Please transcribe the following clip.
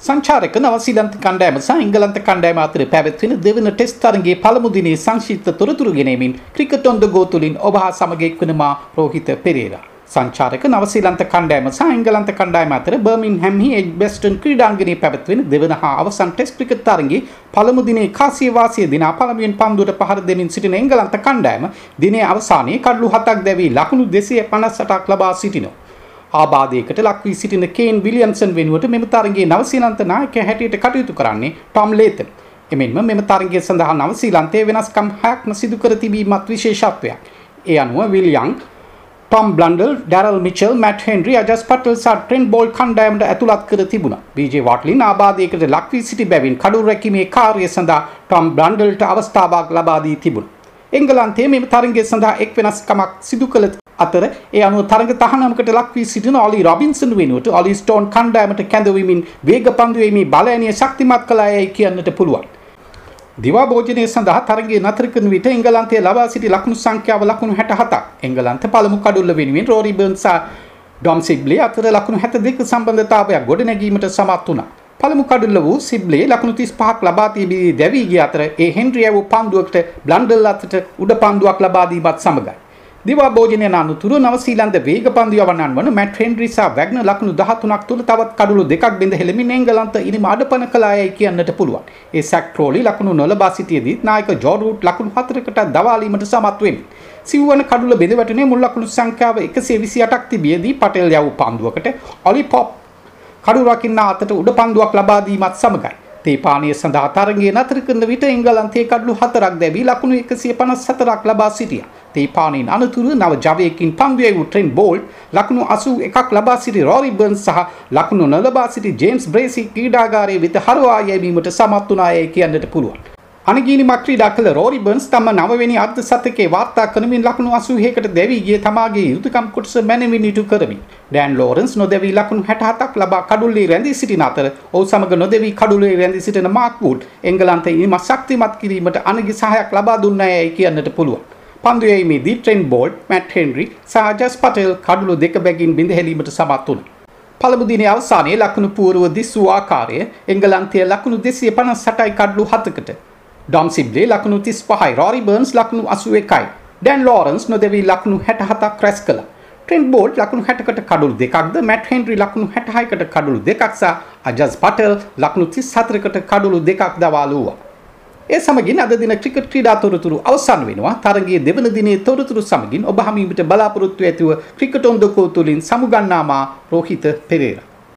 සංචාරක නවසීලන්ත කණ්ඩෑම සහ එංගලන්ත කණ්ඩෑම අතර පැවැත්වෙන දෙවන ටෙස්ට් තරගේ පළමු දිනේ සංක්ෂිප්ත තොරතුරු ගෙනීමෙන් ක්‍රිකට් ඔන් ද ගෝ තුලින් ඔබ හා සමග එක්වන මා රෝහිත පෙරේරා. සංචාරක නවසීලන්ත කණ්ඩෑම සහ එංගලන්ත කණ්ඩායම අතර බර්මින්හැම්හි එජ්බෙස්ටන් ක්‍රීඩාංගණයේ පැවැත්වෙන දෙවන හා අවසන් ටෙස්ට් ක්‍රිකට් තරගයේ පළමු දිනේ කාසිය වාසිය දිනා පළමුවෙන් පන්දුවට පහර දෙමින් සිටින එංගලන්ත කණ්ඩායම දිනේ අවසානයේ කඩලු හතක් දැවී ලකුණු 258ක් ලබා සිටිනවා. ආබාධයකට ලක්වී සිටින කේන් විලියම්සන් වෙනුවට මෙම තරගේ නවසීලන්ත නායකයා හැටියට කටයුතු කරන්නේ ටොම් ලේතන්. එමෙන්ම මෙම තරගය සඳහා නවසීලන්තයේ වෙනස්කම් හයක්ම සිදු කර තිබීමත් විශේෂත්වයක්. ඒ අනුව William Tom Blundell Daryl Mitchell Matt Henry Ajaz Patel සහ ට්‍රෙන් බෝල් කණ්ඩායමට ඇතුළත් කර තිබුණා. බීජේ වාට්ලින් ආබාධයකට ලක්වී සිටි බැවින් කඩු රැකීමේ කාර්යය සඳහා ටොම් බ්ලන්ඩල්ට අවස්ථාවක් ලබා දී තිබුණා. එංගලන්තයේ මෙම තරගය සඳහා එක් වෙනස්කමක් සිදු කළ අතර ඒ අනුව තරග තහනමකට ලක් වී සිටින ඔලි රොබින්සන් වෙනුවට ඔලි ස්ටෝන් කණ්ඩායමට කැඳවීමෙන් වේග පන්දුවීමේ බලයනිය ශක්තිමත් කළායයි කියන්නට පුළුවන්. දිවා භෝජනය සඳහා තරගයේ නතර කරන විට එංගලන්තයේ ලබා සිටි ලකුණු සංඛ්‍යාව ලකුණු 67ක්. එංගලන්ත පළමු කඩුල්ල වෙනුවෙන් රෝරි බර්න්ස් සහ ඩොම් සිග්ලේ අතර ලකුණු 72 සම්බන්ධතාවයක් ගොඩනැගීමට සමත් වුණා. පළමු කඩුල්ල වූ සිබ්ලේ ලකුණු 35ක් ලබා තිබී දැවී ගිය අතර ඒ හෙන්රිය වූ පන්දුවකට බ්ලන්ඩල් අතට උඩ පන්දුවක් ලබා දීමත් සමගයි. දිවා භෝජනය අනතුරු නවසීලන්ත වේග පන්දු යවන්නන් වන මැට් හෙන්රි සහ වැග්නර් ලකුණු 13ක් තුල තවත් කඩුළු දෙකක් බිඳ හෙළමින් එංගලන්ත ඉනිම අඩපණ කළායයි කියන්නට පුළුවන්. ඒ සැක් ට්‍රෝලි ලකුණු නොලබා සිටියේදී නායක ජෝඩ් රූට් ලකුණු 4කට දවාලීමට සමත් වෙමින් සිව්වන කඩුල බෙද වැටුනේ මුල් ලකුණු සංඛ්‍යාව 128ක් තිබියදී පටෙල් යවූ පන්දුවකට ඔලි පොප් කඩු රකින්න අතට උඩ පන්දුවක් ලබා දීමත් සමගයි. තේපානය සඳහා තරගය නතර කරන විට එංගලන්තයේ කඩලු හතරක් දැවී ලකුණු 154ක් ලබා සිටියා. තේපානයෙන් අනතුරු නව ජවයකින් පන්දුවේ වූ ට්‍රෙන් බෝල්ට් ලකුණු 81ක් ලබා සිටි රෝරි බර්න්ස් සහ ලකුණු නොලබා සිටි ජේම්ස් බ්‍රේසි ක්‍රීඩාගාරයේ වෙත හරවා යැවීමට සමත් වුණායයි කියන්නට පුළුවන්. අනගීනිමක් ක්‍රීඩා කළ රෝරි බර්න්ස් තම නවවෙනි අර්ධ සතකේ වාර්තා කරමින් ලකුණු 80කට දැවී ගිය තමාගේ යුතුයකම් කොටස මැනවින් ඉටු කරමින් ඩෑන් ලෝරන්ස් නොදැවී ලකුණු 67ක් ලබා කඩුල්ලේ රැඳී සිටින අතර ඔහු සමග නොදැවී කඩුල්ලේ රැඳී සිටින මාක් වුඩ් එංගලන්තයේ ඉම ශක්තිමත් කිරීමට අනගි සහායක් ලබා දුන්නායයි කියන්නට පුළුවන්. පන්දුයීමේදී ට්‍රෙන් බෝල්ට් මැට් හෙන්රි සහ ජස් පටෙල් කඩුළු දෙක බැගින් බිඳහැලීමට සමත් වුණා. පළමු දිනේ අවසානයේ ලකුණු පුවරුව දිස්සූ ආකාරය එංගලන්තයේ ලකුණු 258යි කඩලු 7කට ඩොම් සිබ්ලේ ලකුණු 35යි රෝරි බර්න්ස් ලකුණු 81යි ඩැන් ලෝරන්ස් නොදෙවී ලකුණු 67ක් රැස් කළා. ට්‍රෙන්ට් බෝල්ට් ලකුණු 60කට කඩලු දෙකක්ද මැට් හෙන්රි ලකුණු 66කට කඩලු දෙකක් සහ අජස් පටෙල් ලකුණු 34කට කඩලු දෙකක් දවාලුවා ඒ සමගින් අද දින ක්‍රිකට් ක්‍රීඩා තොරතුරු අවසන් වෙනවා. තරගයේ දෙවන දිනේ තොරතුරු සමගින් ඔබ හමුවීමට බලාපොරොත්තු ඇතිව ක්‍රිකට් ඔන් ද කෝ තුලින් සමුගන්නා මා රෝහිත පෙරේරා.